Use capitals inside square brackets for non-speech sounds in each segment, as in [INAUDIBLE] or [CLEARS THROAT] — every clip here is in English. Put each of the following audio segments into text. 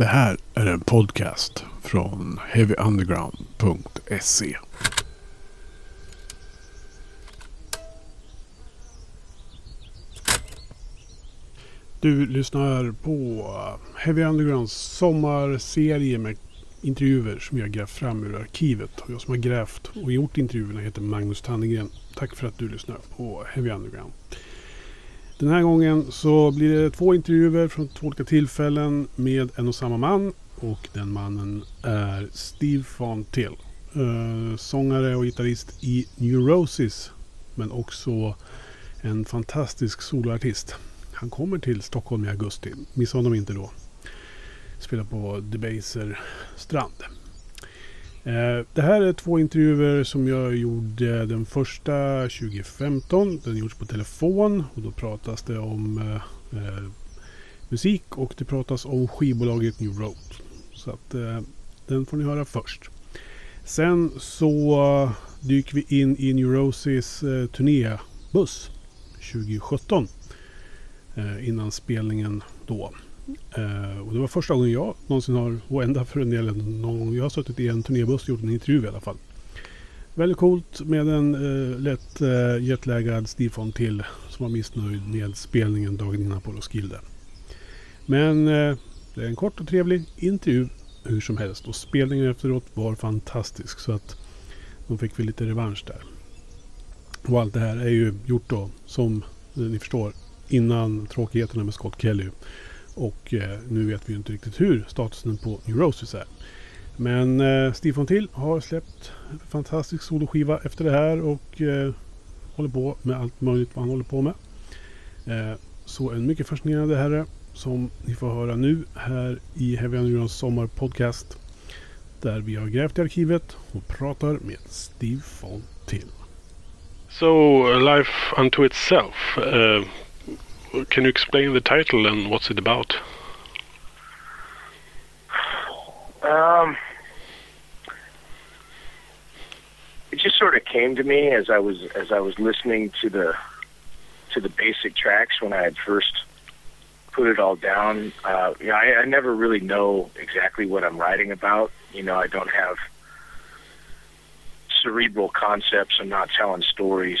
Det här är en podcast från heavyunderground.se. Du lyssnar på Heavy Undergrounds sommarserie med intervjuer som jag grävt fram ur arkivet. Och jag som har grävt och gjort intervjuerna heter Magnus Tannegren. Tack för att du lyssnar på Heavy Underground. Den här gången så blir det två intervjuer från två olika tillfällen med en och samma man. Och den mannen är Steve Fontill. Eh, sångare och gitarrist i Neurosis. Men också en fantastisk soloartist. Han kommer till Stockholm i augusti. Missa honom inte då. Spelar på Debaser strand. Eh, det här är två intervjuer som jag gjorde. Den första 2015. Den gjordes på telefon och då pratas det om eh, eh, musik och det pratas om skivbolaget New Road. Så att eh, den får ni höra först. Sen så dyker vi in i Neurosis turnébuss 2017. Innan spelningen då. Uh, och det var första gången jag någonsin har, och ända för en del, någon gång jag har suttit i en turnébuss och gjort en intervju i alla fall. Väldigt coolt med en uh, lätt uh, jetlaggad Steve till som var missnöjd med spelningen dagen innan på Roskilde. Men uh, det är en kort och trevlig intervju hur som helst och spelningen efteråt var fantastisk så att de fick väl lite revansch där. Och allt det här är ju gjort då som ni förstår innan tråkigheterna med Scott Kelly och eh, nu vet vi ju inte riktigt hur statusen på Neurosis är. Men eh, Steve Fontill har släppt en fantastisk soloskiva efter det här och eh, håller på med allt möjligt vad han håller på med. Eh, så en mycket fascinerande herre som ni får höra nu här i Heavy Undergrounds sommarpodcast. Där vi har grävt i arkivet och pratar med Steve Fontill. So, life unto itself. Uh... can you explain the title and what's it about? Um, it just sort of came to me as I was as I was listening to the to the basic tracks when I had first put it all down. Uh, you know, I, I never really know exactly what I'm writing about. You know, I don't have cerebral concepts. I'm not telling stories.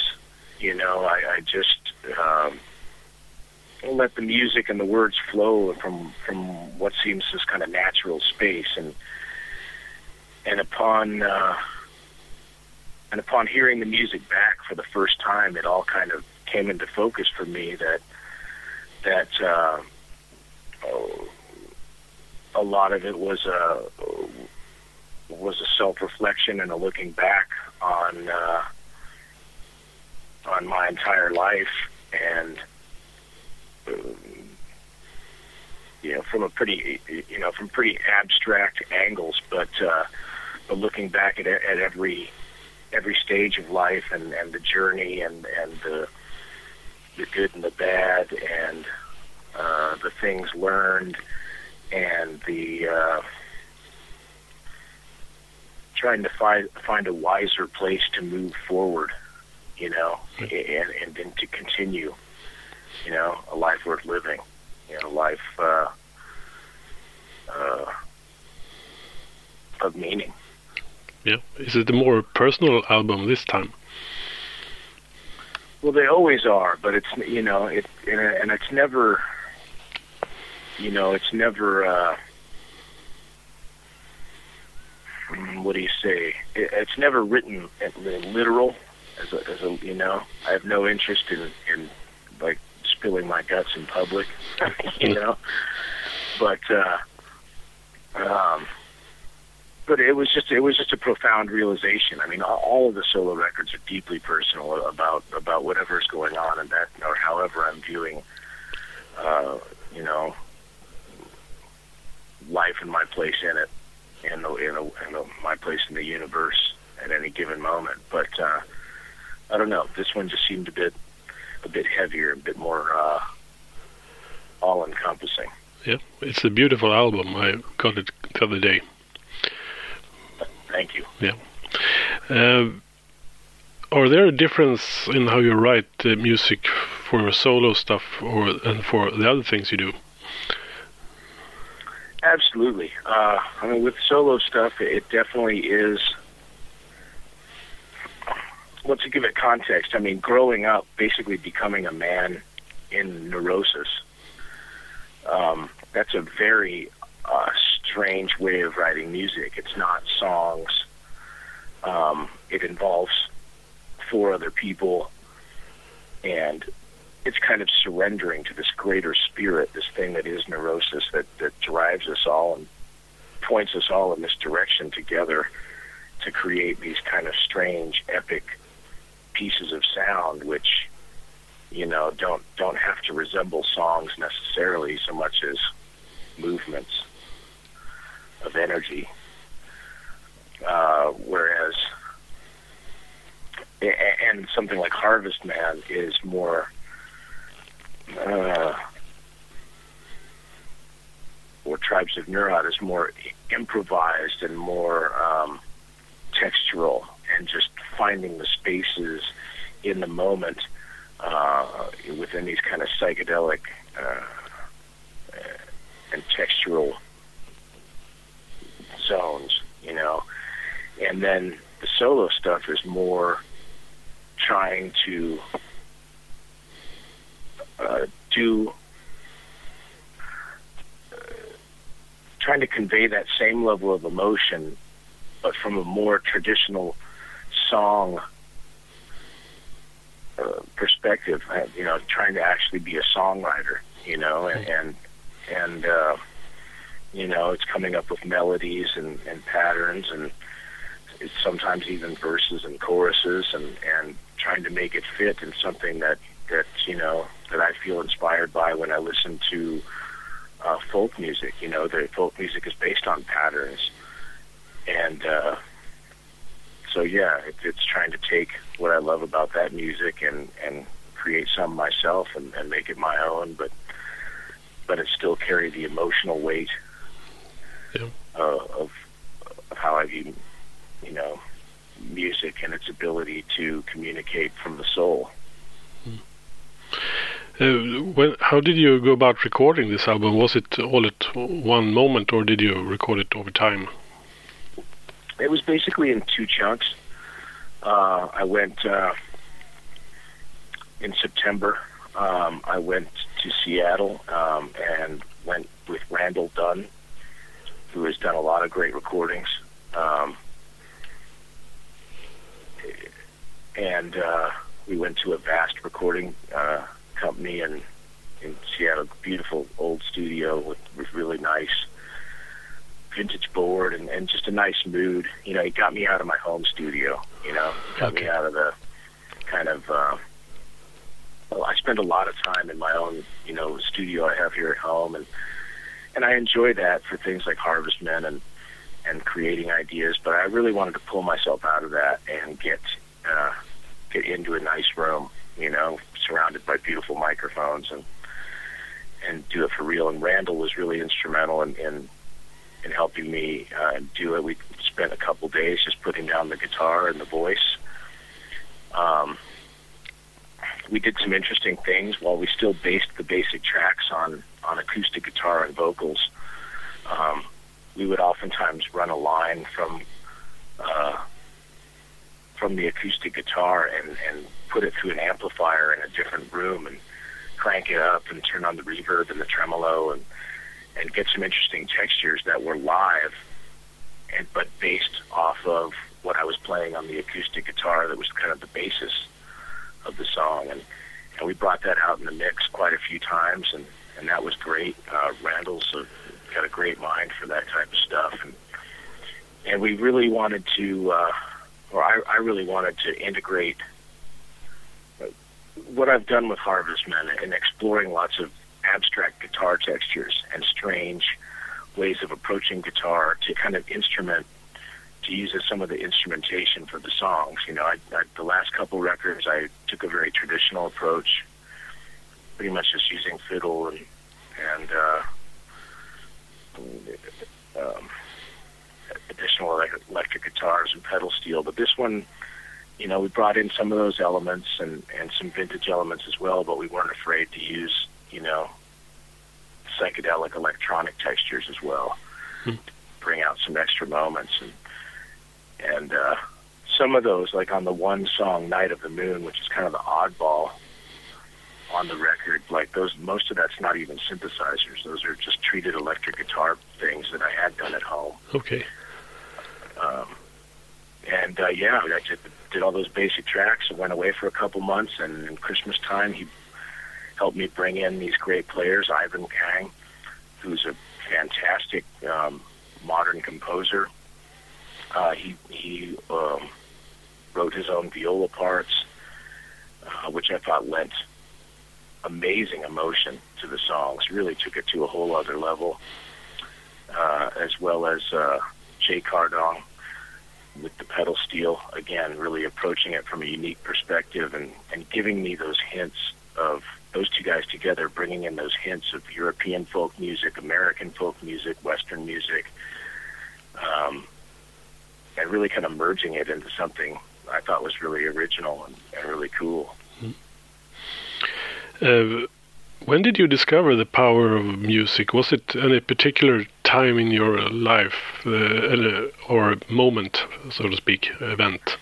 You know, I, I just um, let the music and the words flow from from what seems this kind of natural space. And and upon uh, and upon hearing the music back for the first time it all kind of came into focus for me that that uh, oh, a lot of it was a was a self reflection and a looking back on uh, on my entire life. And you know, from a pretty, you know, from pretty abstract angles, but uh, but looking back at at every every stage of life and and the journey and and the the good and the bad and uh, the things learned and the uh, trying to find find a wiser place to move forward, you know, and and then to continue you know, a life worth living, you know, a life uh, uh, of meaning. Yeah, is it a more personal album this time? Well, they always are, but it's you know it and it's never, you know, it's never. Uh, mm, what do you say? it's never written literal as a, as a you know. I have no interest in in like spilling my guts in public, [LAUGHS] you know. But uh, um, but it was just it was just a profound realization. I mean, all, of the solo records are deeply personal about about whatever's going on and that, or however I'm viewing, uh, you know, life and my place in it, and the, in, a, in a, my place in the universe at any given moment. But uh, I don't know. This one just seemed a bit a bit heavier, a bit more uh, all encompassing. Yeah, it's a beautiful album. I got it the other day. Thank you. Yeah. Uh, are there a difference in how you write the music for solo stuff or and for the other things you do? Absolutely. Uh, I mean, with solo stuff, it definitely is. Well, to give it context, I mean, growing up, basically becoming a man in neurosis, um, that's a very uh, strange way of writing music. It's not songs. Um, it involves four other people, and it's kind of surrendering to this greater spirit, this thing that is neurosis that, that drives us all and points us all in this direction together to create these kind of strange, epic pieces of sound, which you know don't don't have to resemble songs necessarily so much as movements of energy. Uh, whereas, and something like Harvestman is more uh, or Tribes of Neurot is more improvised and more um, textural and just finding the spaces in the moment uh, within these kind of psychedelic uh, and textural zones, you know. And then the solo stuff is more trying to uh, do uh, trying to convey that same level of emotion, but from a more traditional song uh, perspective. Uh, you know, trying to actually be a songwriter. You know, and and, and uh, you know, it's coming up with melodies and, and patterns and it's sometimes even verses and choruses and and trying to make it fit in something that that you know that I feel inspired by when I listen to uh, folk music. You know, the folk music is based on patterns, and uh, so yeah, it, it's trying to take what I love about that music and and create some myself and, and make it my own, but but it still carry the emotional weight yeah. uh, of of how I view you know music and its ability to communicate from the soul. Uh, when, how did you go about recording this album? Was it all at one moment, or did you record it over time? It was basically in two chunks. Uh, I went uh, in September. Um, I went to Seattle um, and went with Randall Dunn, who has done a lot of great recordings. Um, and uh, we went to Avast recording uh, company in in Seattle, beautiful old studio with, with really nice vintage board and, and just a nice mood. You know, it got me out of my home studio. You know, it got Okay. me out of the kind of. Uh, well, I spend a lot of time in my own, you know, studio I have here at home, and and I enjoy that for things like Harvestman and and creating ideas. But I really wanted to pull myself out of that and get uh, get into a nice room, you know, surrounded by beautiful microphones and and do it for real. And Randall was really instrumental in in, in helping me uh, do it. We spent a couple days just putting down the guitar and the voice. Um, we did some interesting things while we still based the basic tracks on on acoustic guitar and vocals. Um, we would oftentimes run a line from uh, from the acoustic guitar and, and put it through an amplifier in a different room and crank it up and turn on the reverb and the tremolo and and get some interesting textures that were live and but based off of what I was playing on the acoustic guitar that was kind of the basis of the song. And and we brought that out in the mix quite a few times and and that was great. Uh, Randall's a, got a great mind for that type of stuff. And and we really wanted to uh, or I, I really wanted to integrate uh, what I've done with Harvestman and exploring lots of abstract guitar textures and strange ways of approaching guitar to kind of instrument to use as some of the instrumentation for the songs. You know, I, I, the last couple records I took a very traditional approach, pretty much just using fiddle and and uh, um, additional electric, electric guitars and pedal steel. But this one, you know, we brought in some of those elements and and some vintage elements as well. But we weren't afraid to use, you know, psychedelic electronic textures as well. Hmm. Bring out some extra moments and and uh, some of those, like on the one song "Night of the Moon," which is kind of the oddball on the record. Like those, most of that's not even synthesizers. Those are just treated electric guitar things that I had done at home. Okay. Um, and uh, yeah, I did, did all those basic tracks. I went away for a couple months, and in Christmas time, he helped me bring in these great players. Eyvind Kang, who's a fantastic um, modern composer. Uh, he he um, wrote his own viola parts, uh, which I thought lent amazing emotion to the songs. Really took it to a whole other level. Uh, as well as uh, Jay Cardong with the pedal steel. Again, really approaching it from a unique perspective and, and giving me those hints of those two guys together, bringing in those hints of European folk music, American folk music, Western music, um, and really kind of merging it into something I thought was really original and, and really cool. Uh, when did you discover the power of music? Was it any particular time in your life uh, or moment, so to speak, event?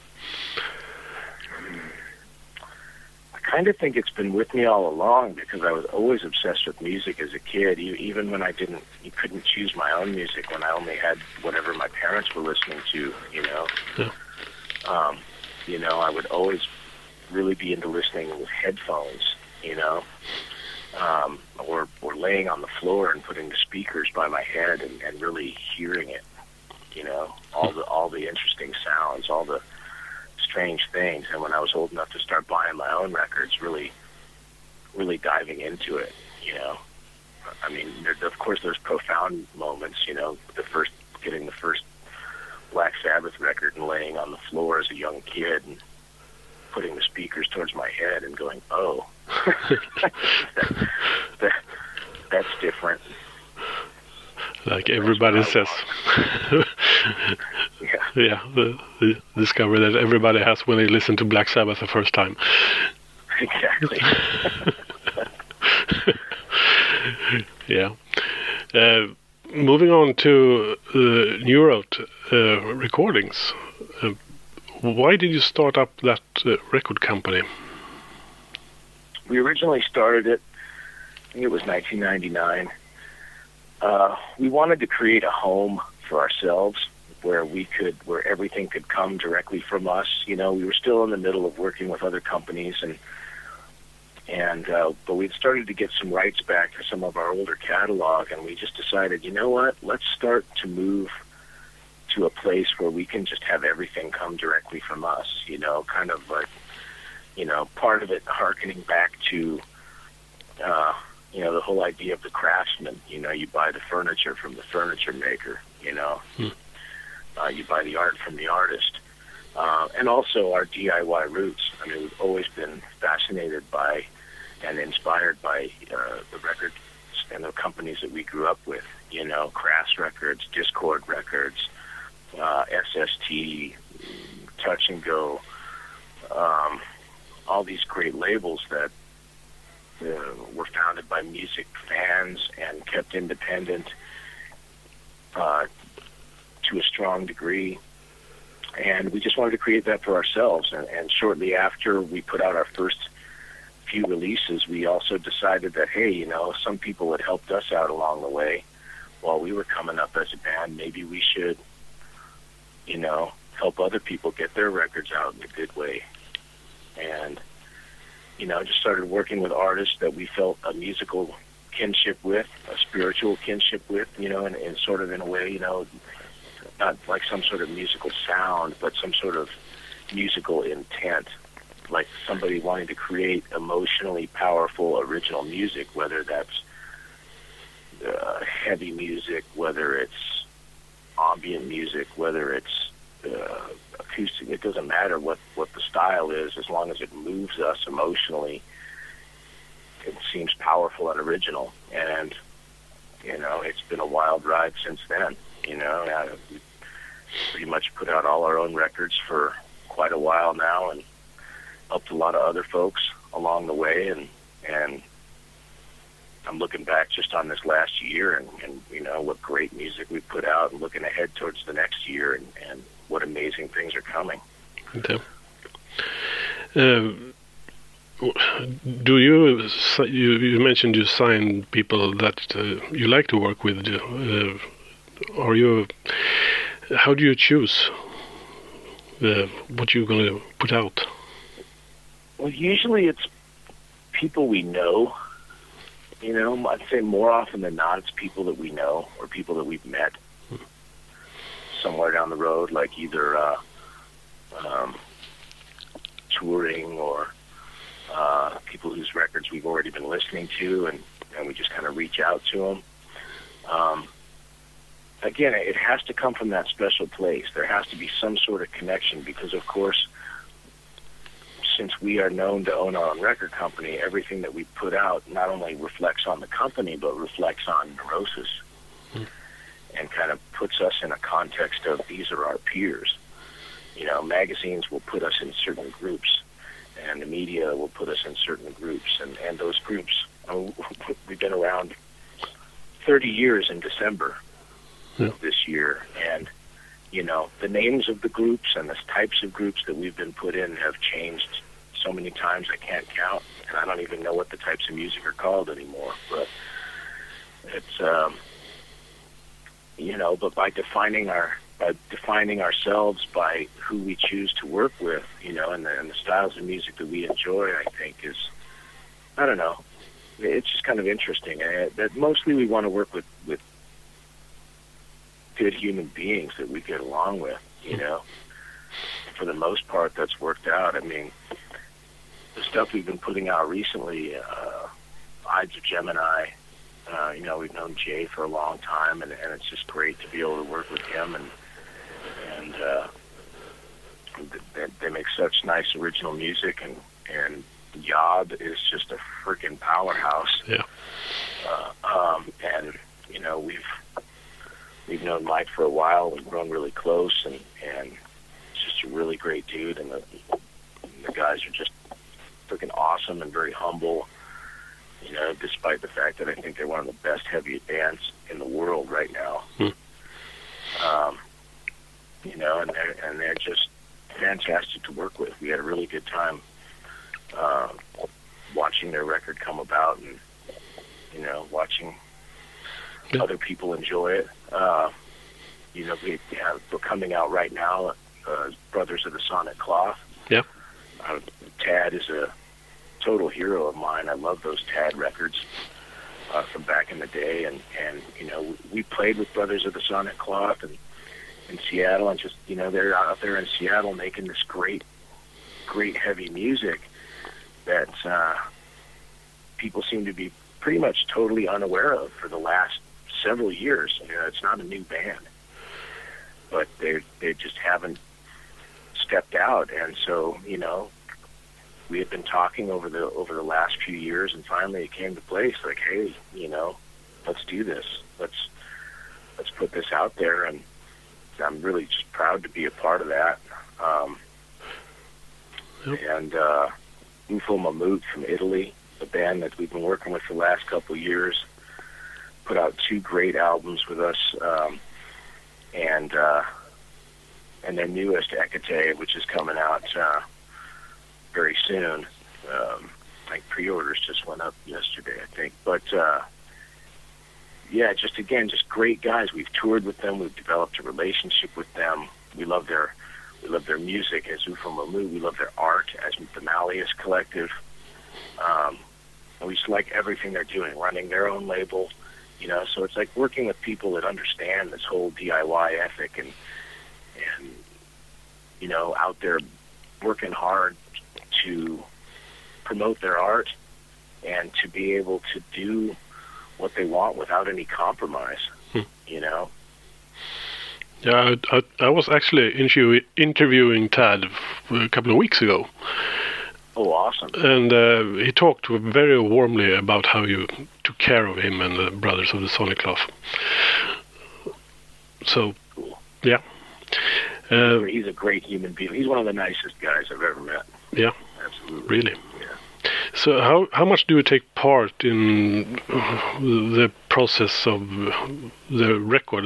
I kind of think it's been with me all along because I was always obsessed with music as a kid. Even when I didn't, you couldn't choose my own music. When I only had whatever my parents were listening to, you know. Yeah. Um, you know, I would always really be into listening with headphones. You know, um, or or laying on the floor and putting the speakers by my head and, and really hearing it. You know, all the all the interesting sounds, all the strange things. And when I was old enough to start buying my own records, really, really diving into it. You know, I mean, there, of course, there's profound moments. You know, the first getting the first Black Sabbath record and laying on the floor as a young kid and putting the speakers towards my head and going, "Oh, that, [LAUGHS] that, that's different." Like everybody says. [LAUGHS] Yeah, yeah, the, the discovery that everybody has when they listen to Black Sabbath the first time. exactly. [LAUGHS] Yeah. Uh, moving on to uh, Neurot uh, recordings. Uh, why did you start up that uh, record company? we originally started it. I think it was 1999. Uh, we wanted to create a home for ourselves where we could, where everything could come directly from us. You know, we were still in the middle of working with other companies, and and uh, but we'd started to get some rights back for some of our older catalog, and we just decided, you know what, let's start to move to a place where we can just have everything come directly from us. You know, kind of like you know, part of it harkening back to, uh, you know, the whole idea of the craftsman. You know, you buy the furniture from the furniture maker. You know, Hmm. Uh, you buy the art from the artist, uh, and also our DIY roots. I mean, we've always been fascinated by and inspired by uh, the records and the companies that we grew up with. You know, Crass Records, Dischord Records, uh, SST, Touch and Go. Um, all these great labels that uh, were founded by music fans and kept independent uh, to a strong degree. And we just wanted to create that for ourselves. And, and shortly after we put out our first few releases, we also decided that, hey, you know, some people had helped us out along the way while we were coming up as a band. Maybe we should, you know, help other people get their records out in a good way and you know just started working with artists that we felt a musical kinship with a spiritual kinship with you know and, and sort of in a way you know not like some sort of musical sound but some sort of musical intent like somebody wanting to create emotionally powerful original music whether that's uh, heavy music whether it's ambient music whether it's uh, acoustic. It doesn't matter what what the style is, as long as it moves us emotionally. It seems powerful and original, and you know it's been a wild ride since then. You know, pretty much put out all our own records for quite a while now, and helped a lot of other folks along the way, and and I'm looking back just on this last year and, and you know what great music we put out and looking ahead towards the next year and, and what amazing things are coming. Okay. Uh, do you, you you mentioned you sign people that uh, you like to work with? Uh, are you? How do you choose uh, what you're going to put out? Well, usually it's people we know. You know, I'd say more often than not, it's people that we know or people that we've met somewhere down the road, like either uh, um, touring or uh, people whose records we've already been listening to, and, and we just kind of reach out to them. Um, again, it has to come from that special place. There has to be some sort of connection because, of course, since we are known to own our own record company, everything that we put out not only reflects on the company, but reflects on Neurosis Mm. and kind of puts us in a context of these are our peers. You know, magazines will put us in certain groups, and the media will put us in certain groups, and, and those groups, oh, [LAUGHS] we've been around 30 years in December Yeah. this year, and you know, the names of the groups and the types of groups that we've been put in have changed so many times I can't count, and I don't even know what the types of music are called anymore. But it's, um, you know, but by defining our by defining ourselves by who we choose to work with, you know, and the, and the styles of music that we enjoy, I think is, I don't know, it's just kind of interesting. Uh, that mostly we want to work with with good human beings that we get along with, you know. For the most part, that's worked out. I mean, the stuff we've been putting out recently, uh, Ides of Gemini, uh, you know, we've known Jay for a long time, and, and it's just great to be able to work with him, and and uh, they, they make such nice original music, and and Yob is just a freaking powerhouse. Yeah. Uh, um, and you know, we've we've known Mike for a while. We've grown really close, and and he's just a really great dude. And the the guys are just freaking awesome and very humble. You know, despite the fact that I think they're one of the best heavy bands in the world right now. Hmm. Um, you know, and they're and they're just fantastic to work with. We had a really good time uh, watching their record come about, and you know, watching Yeah. other people enjoy it. Uh, you know, we have we're coming out right now. Uh, Brothers of the Sonic Cloth. Yeah. Uh, Tad is a total hero of mine. I love those Tad records uh, from back in the day, and and you know we, we played with Brothers of the Sonic Cloth and in Seattle, and just you know they're out there in Seattle making this great, great heavy music that uh, people seem to be pretty much totally unaware of for the last several years. You know, it's not a new band, but they they just haven't stepped out, and so you know we had been talking over the over the last few years, and finally it came to place. Like, hey, you know, let's do this. Let's let's put this out there, and I'm really just proud to be a part of that. Um, Yep. And uh, Ufomammut from Italy, the band that we've been working with for the last couple of years, put out two great albums with us, um, and uh, and their newest Ecate, which is coming out uh, very soon. Um, like pre-orders just went up yesterday, I think. But uh, yeah, just again, just great guys. We've toured with them. We've developed a relationship with them. We love their we love their music as Ufomammut. We love their art as the Malleus Collective. Um, and we just like everything they're doing, running their own label. You know, so it's like working with people that understand this whole DIY ethic and and you know out there working hard to promote their art and to be able to do what they want without any compromise. Hmm. You know, Yeah, I, I, I was actually interview, interviewing Tad a couple of weeks ago, oh, awesome. and uh, he talked very warmly about how you took care of him and the Brothers of the Sonic Cloth. So, yeah. Uh, He's a great human being. He's one of the nicest guys I've ever met. Yeah. absolutely. really. Yeah. So how how much do you take part in the process of the record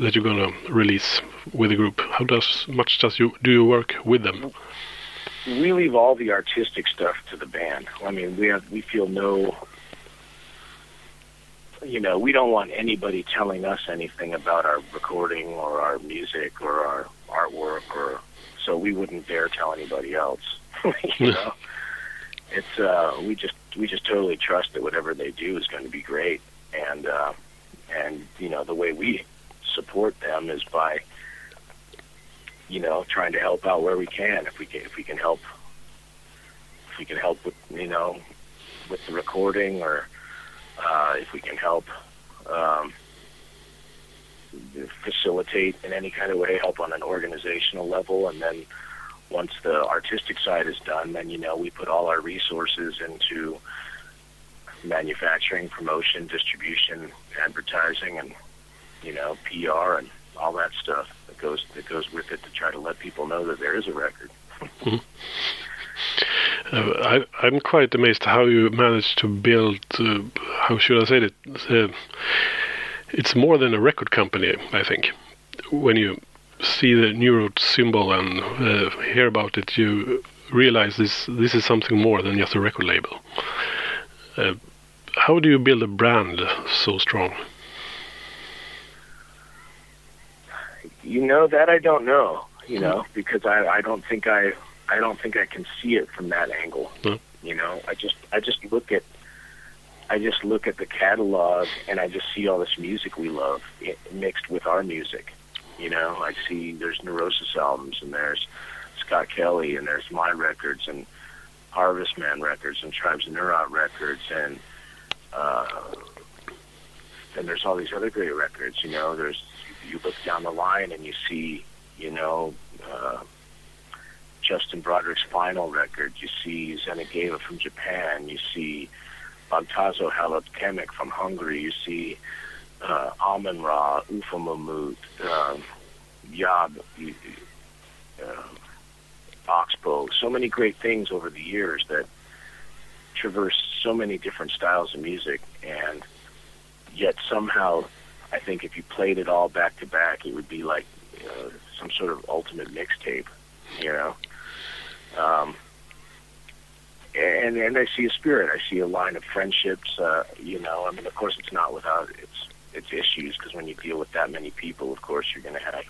that you're gonna release with the group? How does much does you do you work with them? We leave all the artistic stuff to the band. I mean, we have we feel no you know, we don't want anybody telling us anything about our recording or our music or our artwork or so we wouldn't dare tell anybody else. [LAUGHS] you [LAUGHS] know? It's uh we just we just totally trust that whatever they do is going to be great and uh and you know the way we support them is by you know trying to help out where we can if we can if we can help if we can help with you know with the recording or uh, if we can help um, facilitate in any kind of way, help on an organizational level, and then once the artistic side is done, then you know we put all our resources into manufacturing, promotion, distribution, advertising, and you know PR and all that stuff that goes that goes with it to try to let people know that there is a record. Mm-hmm. Uh, I, am quite amazed how you managed to build. Uh, how should I say it? Uh, it's more than a record company, I think. When you see the Neurot symbol and uh, hear about it, you realize this this is something more than just a record label. Uh, how do you build a brand so strong? You know that I don't know. You know because I I don't think I I don't think I can see it from that angle. Mm. You know, I just I just look at I just look at the catalog and I just see all this music we love mixed with our music. You know, I see there's Neurosis albums and there's Scott Kelly and there's my records and Harvestman records and Tribes of Neurot records and uh, and there's all these other great records. You know, there's you look down the line and you see you know. Uh, Justin Broadrick's final record. You see Zeni Geva from Japan. You see Bagtazo Halot from Hungary. You see uh, Amenra, Ufa Mahmut, um, Yob, uh, Oxbow. So many great things over the years that traverse so many different styles of music, and yet somehow, I think if you played it all back to back, it would be like uh, some sort of ultimate mixtape. You know. Um, and and I see a spirit. I see a line of friendships. Uh, you know, I mean, of course, it's not without its its issues because when you deal with that many people, of course, you're going to have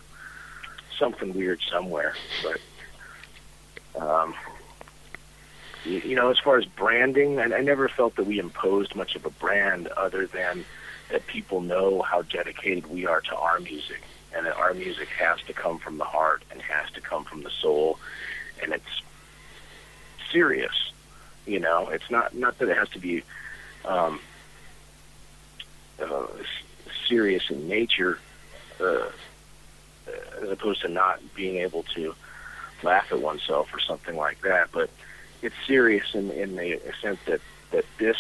something weird somewhere. But um, you, you know, as far as branding, I, I never felt that we imposed much of a brand other than that people know how dedicated we are to our music, and that our music has to come from the heart and has to come from the soul, and it's serious. You know, it's not not that it has to be um, uh, serious in nature, uh, as opposed to not being able to laugh at oneself or something like that. But it's serious in in the sense that that this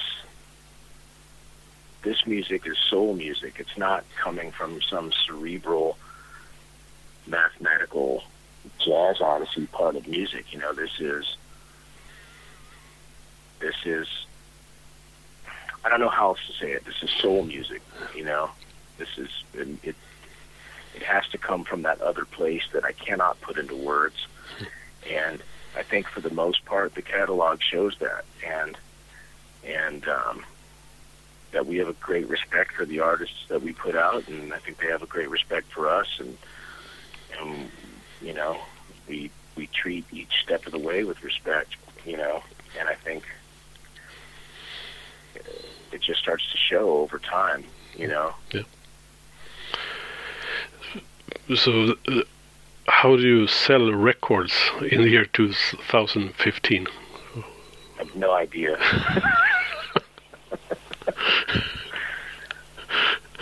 this music is soul music. It's not coming from some cerebral, mathematical jazz odyssey part of music. You know, this is this is I don't know how else to say it. This is soul music, you know. This is it. It, has to come from that other place that I cannot put into words, and I think for the most part the catalog shows that, and and um, that we have a great respect for the artists that we put out, and I think they have a great respect for us, and and you know we we treat each step of the way with respect, you know, and I think it just starts to show over time, you know. Yeah. So, uh, how do you sell records in the year 2015? I have no idea. [LAUGHS]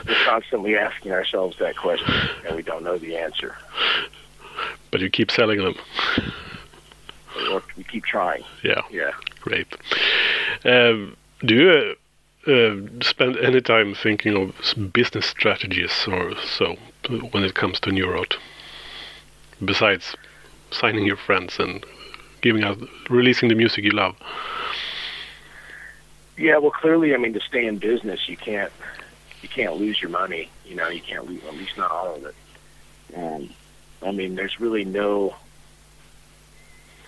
We're constantly asking ourselves that question, and we don't know the answer. But you keep selling them. Or we keep trying. Yeah. Yeah. Great. Um, do you uh, spend any time thinking of business strategies or so when it comes to Neurot? Besides signing your friends and giving out, releasing the music you love. Yeah, well, clearly, I mean, to stay in business, you can't you can't lose your money. You know, you can't lose at least not all of it. Um, I mean, there's really no.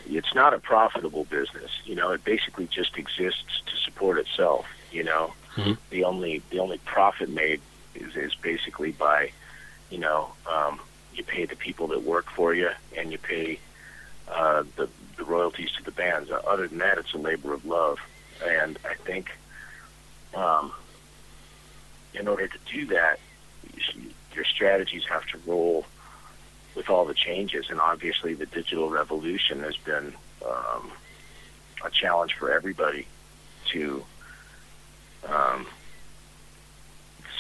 It's not a profitable business. You know, it basically just exists support itself. You know, Mhm. the only the only profit made is is basically by, you know, um, you pay the people that work for you and you pay uh, the the royalties to the bands. Other than that, it's a labor of love, and I think um, in order to do that, your strategies have to roll with all the changes. And obviously, the digital revolution has been um, a challenge for everybody to um,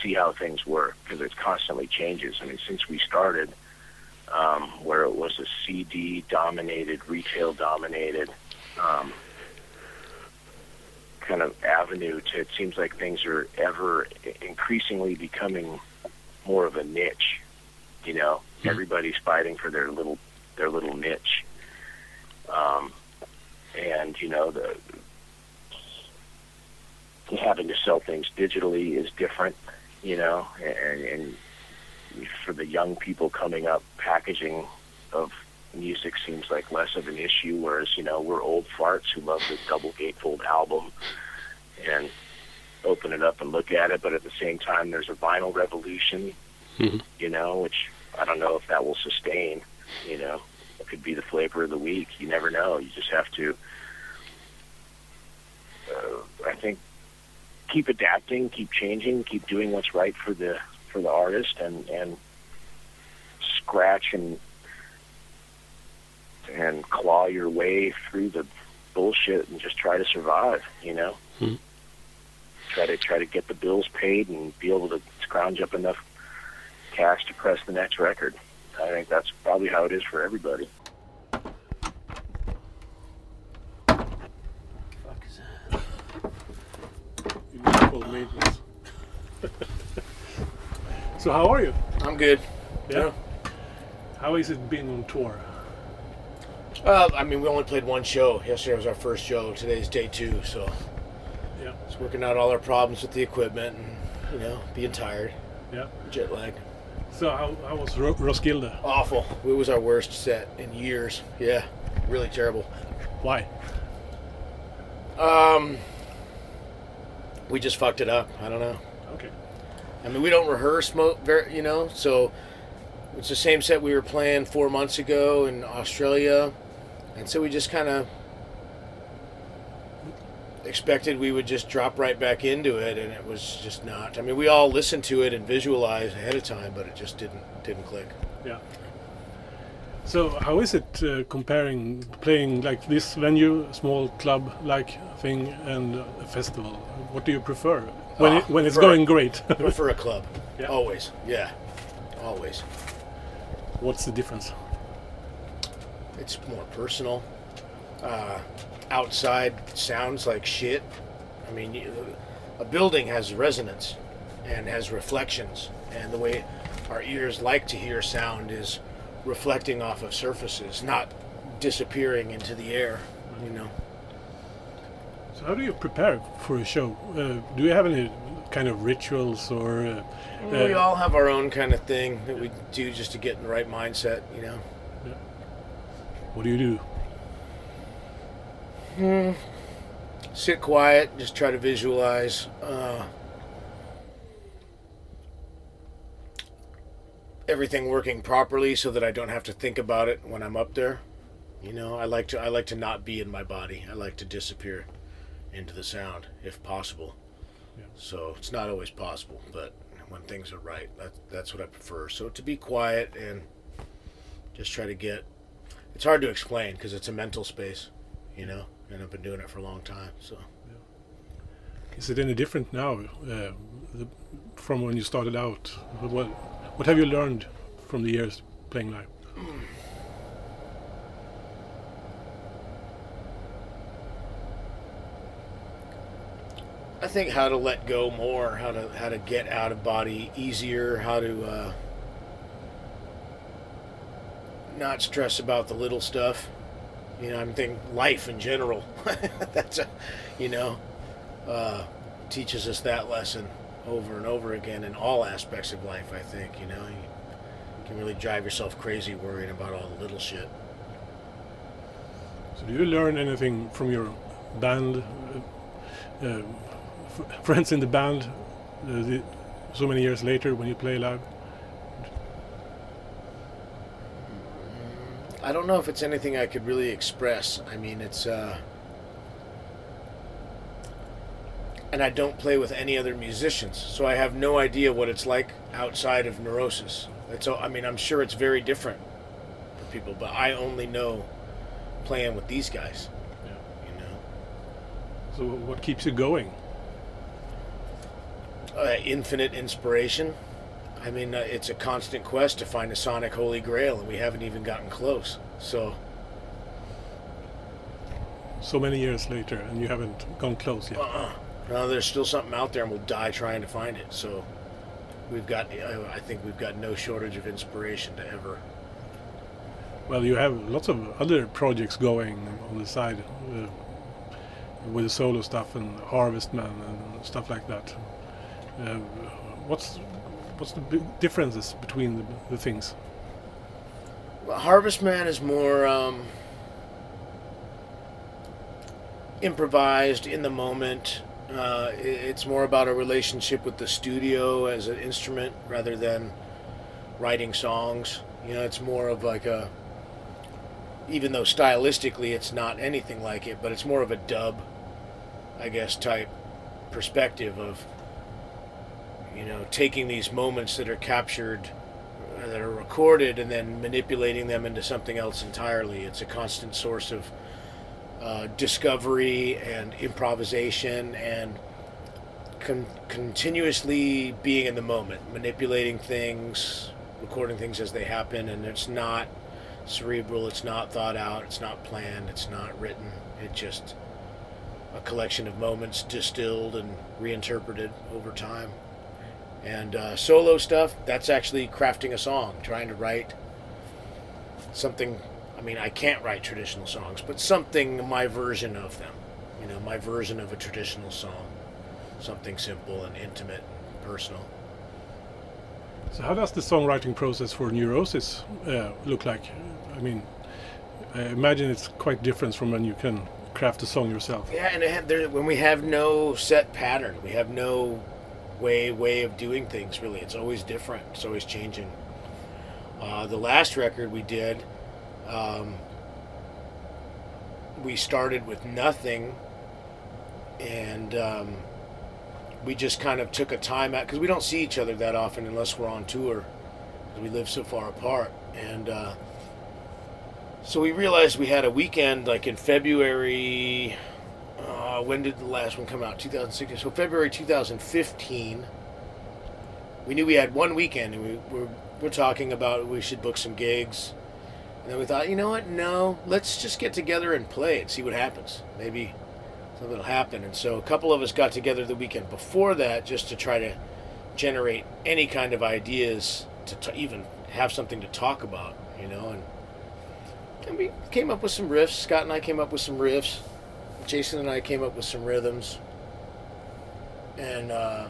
see how things work because it constantly changes. I mean, since we started, um, where it was a CD dominated, retail dominated um, kind of avenue to it seems like things are ever increasingly becoming more of a niche. You know, Mhm. everybody's fighting for their little their little niche. Um, and you know the having to sell things digitally is different, you know, and, and for the young people coming up, packaging of music seems like less of an issue, whereas, you know, we're old farts who love the double gatefold album and open it up and look at it, but at the same time, there's a vinyl revolution, Mhm. you know, which I don't know if that will sustain, you know. It could be the flavor of the week. You never know. You just have to, uh, I think, keep adapting, keep changing, keep doing what's right for the for the artist, and and scratch and and claw your way through the bullshit and just try to survive. You know, Hmm. try to try to get the bills paid and be able to scrounge up enough cash to press the next record. I think that's probably how it is for everybody. Maintenance. [LAUGHS] so how are you? I'm good. Yeah. How has it being on tour? Uh, I mean, we only played one show. Yesterday was our first show. Today's day two, so Yeah. it's working out all our problems with the equipment and you know being tired, Yeah. jet lag. So how, how was Ro- Roskilde? Awful. It was our worst set in years. Yeah, really terrible. Why? Um, we just fucked it up. I don't know. Okay. I mean, we don't rehearse, mo- very, you know, so it's the same set we were playing four months ago in Australia, and so we just kind of expected we would just drop right back into it, and it was just not. I mean, we all listened to it and visualized ahead of time, but it just didn't didn't click. Yeah. So how is it uh, comparing playing like this venue, small club like thing, and a festival? What do you prefer when Ah, it, when it's prefer- going great? [LAUGHS] For a club, Yeah. always, yeah, always. What's the difference? It's more personal. Uh, outside sounds like shit. I mean, you, a building has resonance and has reflections, and the way our ears like to hear sound is reflecting off of surfaces, not disappearing into the air. You know. So how do you prepare for a show? Uh, do you have any kind of rituals or? Uh, we uh, all have our own kind of thing that we do just to get in the right mindset. You know. what do you do? sit quiet, just try to visualize. Uh, everything working properly so that I don't have to think about it when I'm up there. You know, I like to I like to not be in my body. I like to disappear into the sound if possible. Yeah. So it's not always possible, but when things are right, that, that's what I prefer. So to be quiet and just try to get. It's hard to explain because it's a mental space, you know, and I've been doing it for a long time. So Is it any different now uh, the, from when you started out? What what have you learned from the years playing live? I think how to let go more, how to how to get out of body easier, how to uh, not stress about the little stuff. You know, I'm thinking life in general. [LAUGHS] That's a, you know, uh, teaches us that lesson over and over again in all aspects of life. I think you know you can really drive yourself crazy worrying about all the little shit. So do you learn anything from your band, uh, uh, f- friends in the band, uh, the, so many years later when you play live? I don't know if it's anything I could really express. I mean, it's uh and I don't play with any other musicians, so I have no idea what it's like outside of Neurosis. It's all, I mean, I'm sure it's very different for people, but I only know playing with these guys. Yeah. You know, So what keeps you going? uh, infinite inspiration. I mean, uh, it's a constant quest to find a sonic holy grail, and we haven't even gotten close. So. So many years later, and you haven't gone close yet. Uh-uh. No, there's still something out there, and we'll die trying to find it. So, we've got. I I think we've got no shortage of inspiration to ever. Well, you have lots of other projects going on the side uh, with the solo stuff and Harvestman and stuff like that. Uh, what's what's the big differences between the, the things? Well, Harvestman is more um, improvised in the moment. Uh, it's more about a relationship with the studio as an instrument rather than writing songs. You know, it's more of like a. Even though stylistically it's not anything like it, but it's more of a dub, I guess, type perspective of. You know, taking these moments that are captured uh, that are recorded and then manipulating them into something else entirely. It's a constant source of uh, discovery and improvisation and con- continuously being in the moment, manipulating things, recording things as they happen, and it's not cerebral, it's not thought out, it's not planned, it's not written. It's just a collection of moments distilled and reinterpreted over time. And uh, solo stuff, that's actually crafting a song, trying to write something. I mean, I can't write traditional songs, but something my version of them. You know, my version of a traditional song. Something simple and intimate and personal. So how does the songwriting process for Neurosis uh, look like? I mean, I imagine it's quite different from when you can craft a song yourself. Yeah, and it had, there, when we have no set pattern, we have no way way of doing things. Really, it's always different. It's always changing. Uh, the last record we did, um, we started with nothing, and um, we just kind of took a time out because we don't see each other that often unless we're on tour. We live so far apart, and. Uh, so we realized we had a weekend like in February. Uh, when did the last one come out? 2016. So February 2015. We knew we had one weekend, and we were we're talking about we should book some gigs. And then we thought, you know what? No, let's just get together and play and see what happens. Maybe something will happen. And so a couple of us got together the weekend before that just to try to generate any kind of ideas to t- even have something to talk about, you know, and and we came up with some riffs. Scott and I came up with some riffs. Jason and I came up with some rhythms. And uh,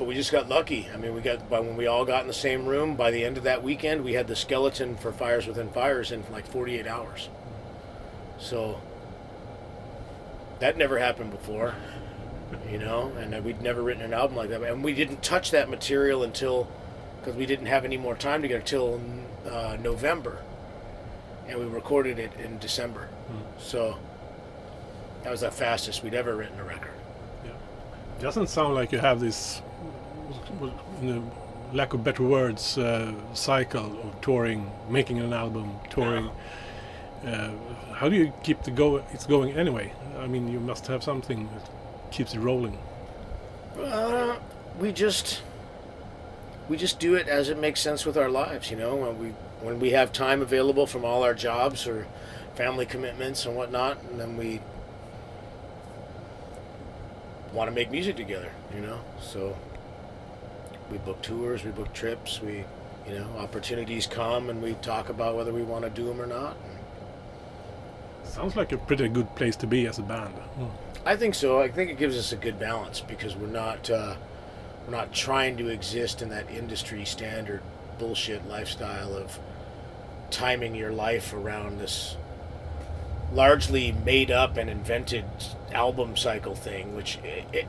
but we just got lucky. I mean, we got by when we all got in the same room. By the end of that weekend, we had the skeleton for Fires Within Fires in like 48 hours. So that never happened before, you know. And we'd never written an album like that. And we didn't touch that material until because we didn't have any more time together till uh, November and we recorded it in December. So that was the fastest we'd ever written a record. It doesn't sound like you have this, lack of better words, uh, cycle of touring, making an album, touring. Uh, how do you keep the go? It's going anyway. I mean, you must have something that keeps it rolling. Uh, we just we just do it as it makes sense with our lives, you know. When we when we have time available from all our jobs or family commitments and whatnot, and then we want to make music together, you know. So we book tours, we book trips, we you know opportunities come, and we talk about whether we want to do them or not. Sounds like a pretty good place to be as a band. I think so. I think it gives us a good balance because we're not uh, we're not trying to exist in that industry standard bullshit lifestyle of timing your life around this largely made up and invented album cycle thing, which it, it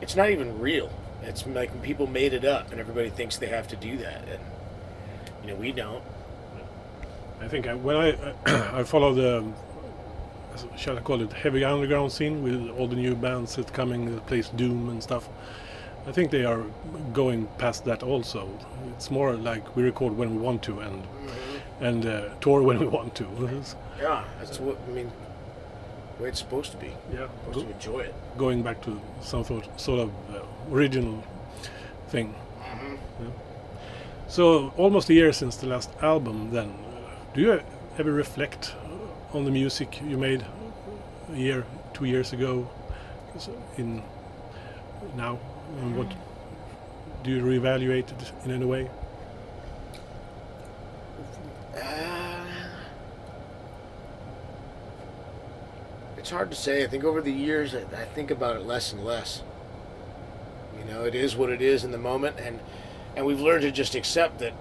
it's not even real. It's like people made it up, and everybody thinks they have to do that, and you know we don't. I think I, when I [CLEARS THROAT] I follow the shall I call it heavy underground scene with all the new bands that coming that plays doom and stuff. I think they are going past that also. It's more like we record when we want to and and uh, tour when we want to. [LAUGHS] Yeah, that's what I mean. Way it's supposed to be. yeah, Supposed to enjoy it. going back to some sort sort of uh, original thing. Yeah. So almost a year since the last album. Then, do you ever reflect on the music you made a year, two years ago, in now, and what do you reevaluate it in any way? Uh, it's hard to say. I think over the years, I, I think about it less and less. Know, it is what it is in the moment, and and we've learned to just accept that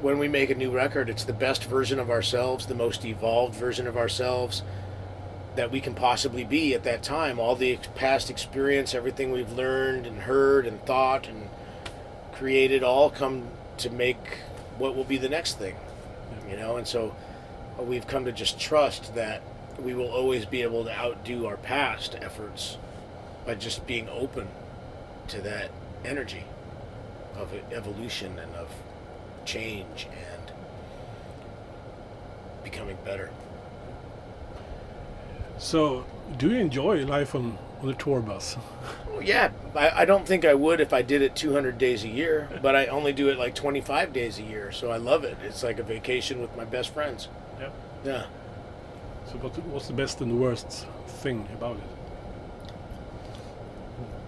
when we make a new record, it's the best version of ourselves, the most evolved version of ourselves that we can possibly be at that time. All the past experience, everything we've learned and heard and thought and created, all come to make what will be the next thing. You know, and so uh, we've come to just trust that we will always be able to outdo our past efforts by just being open to that energy of evolution and of change and becoming better. So, do you enjoy life on on the tour bus? Well, yeah, I, I don't think I would if I did it 200 days a year, [LAUGHS] but I only do it like 25 days a year, so I love it. It's like a vacation with my best friends. Yeah. Yeah. So, what, what's the best and the worst thing about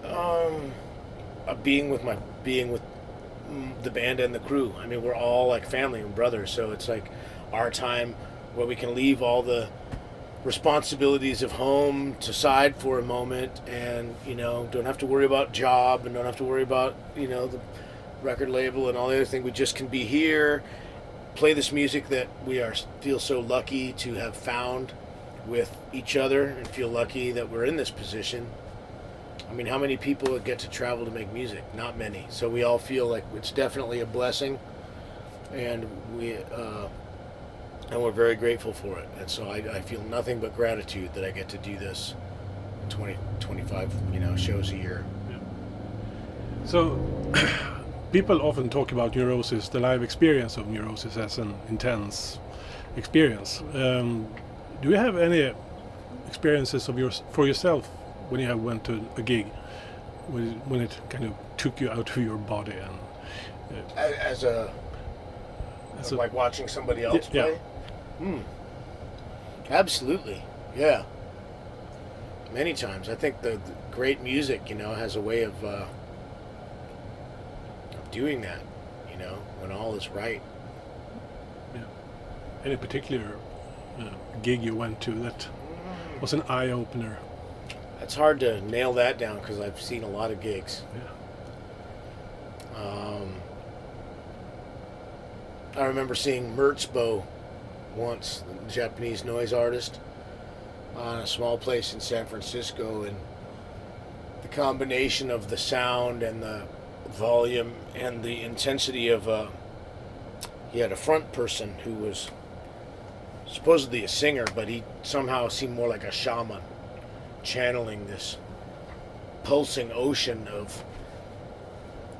it? Um, uh, being with my being with the band and the crew. I mean, we're all like family and brothers, so it's like our time where we can leave all the responsibilities of home to side for a moment, and you know, don't have to worry about job and don't have to worry about you know the record label and all the other thing. We just can be here, play this music that we are feel so lucky to have found with each other, and feel lucky that we're in this position. I mean, how many people get to travel to make music? Not many. So we all feel like it's definitely a blessing, and we uh, and we're very grateful for it. And so I, I feel nothing but gratitude that I get to do this 20, 25, you know, shows a year. So, [COUGHS] people often talk about neurosis, the live experience of neurosis, as an intense experience. Um, do you have any experiences of yours for yourself when you have went to a gig, when it, when it kind of took you out of your body and A- As a as a- like watching somebody else yeah. play. Hmm. Absolutely. Yeah. Many times, I think the, the great music, you know, has a way of uh, of doing that. You know, when all is right. any particular uh, gig you went to that was an eye opener? It's hard to nail that down because I've seen a lot of gigs. Yeah. Um, I remember seeing Merzbow once, the Japanese noise artist, on a small place in San Francisco, and the combination of the sound and the volume and the intensity of uh, he had a front person who was supposedly a singer, but he somehow seemed more like a shaman, channeling this pulsing ocean of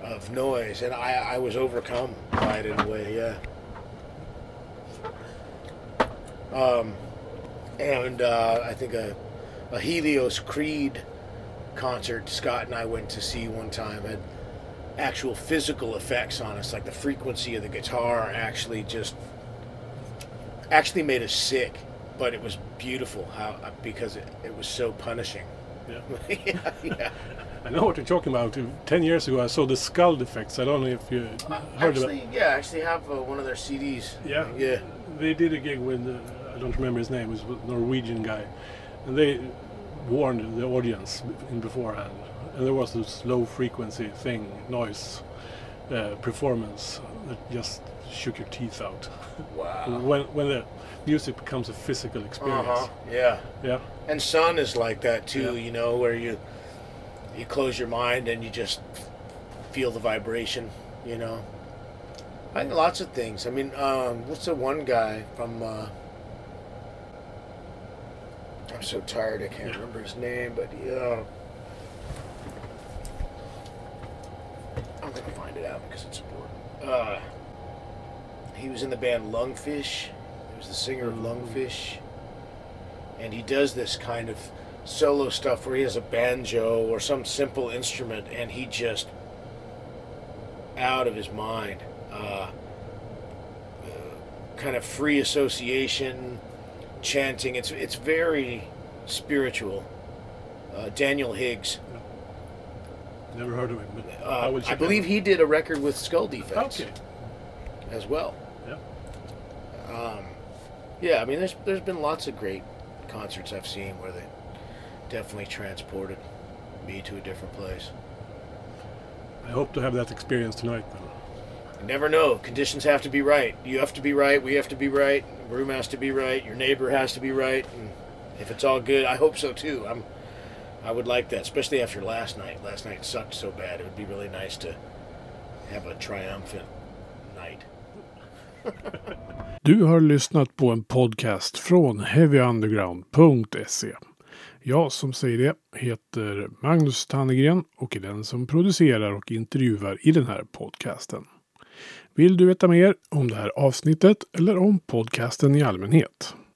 of noise, and I, I was overcome by it in a way, yeah. Um, and uh, I think a, a Helios Creed concert Scott and I went to see one time had actual physical effects on us, like the frequency of the guitar actually just actually made us sick, but it was beautiful how because it, it was so punishing. Yeah. yeah, [LAUGHS] yeah. I know what you're talking about. Ten years ago, I saw the skull defects. I don't know if you heard about. Actually, yeah, I actually have uh, one of their CDs. Yeah. Yeah. They did a gig with uh, I don't remember his name. It was a Norwegian guy, and they warned the audience in beforehand, and there was this low frequency thing, noise uh, performance that just shook your teeth out. Wow. when when the music becomes a physical experience. Uh-huh. Yeah. Yeah. And Sunn is like that too, Yeah. you know, where you you close your mind and you just feel the vibration, you know. I think lots of things. I mean, um, what's the one guy from uh, I'm so tired I can't remember his name, but yeah. I'm gonna find it out because it's important. Uh, he was in the band Lungfish. He was the singer of Lungfish. And he does this kind of solo stuff where he has a banjo or some simple instrument and he just out of his mind uh, uh, kind of free association chanting. It's it's very spiritual. Uh, Daniel Higgs Never heard of him, but uh, I check believe he did a record with Skull Defects out. Okay. as well Yeah. Um, yeah, I mean, there's there's been lots of great concerts I've seen where they definitely transported me to a different place. I hope to have that experience tonight. though. You never know. Conditions have to be right. You have to be right. We have to be right. The room has to be right. Your neighbor has to be right. And if it's all good, I hope so too. I'm. I would like that, especially after last night. Last night sucked so bad. It would be really nice to have a triumphant night. [LAUGHS] Du har lyssnat på en podcast från heavyunderground.se. Jag som säger det heter Magnus Tannegren och är den som producerar och intervjuar i den här podcasten. Vill du veta mer om det här avsnittet eller om podcasten i allmänhet?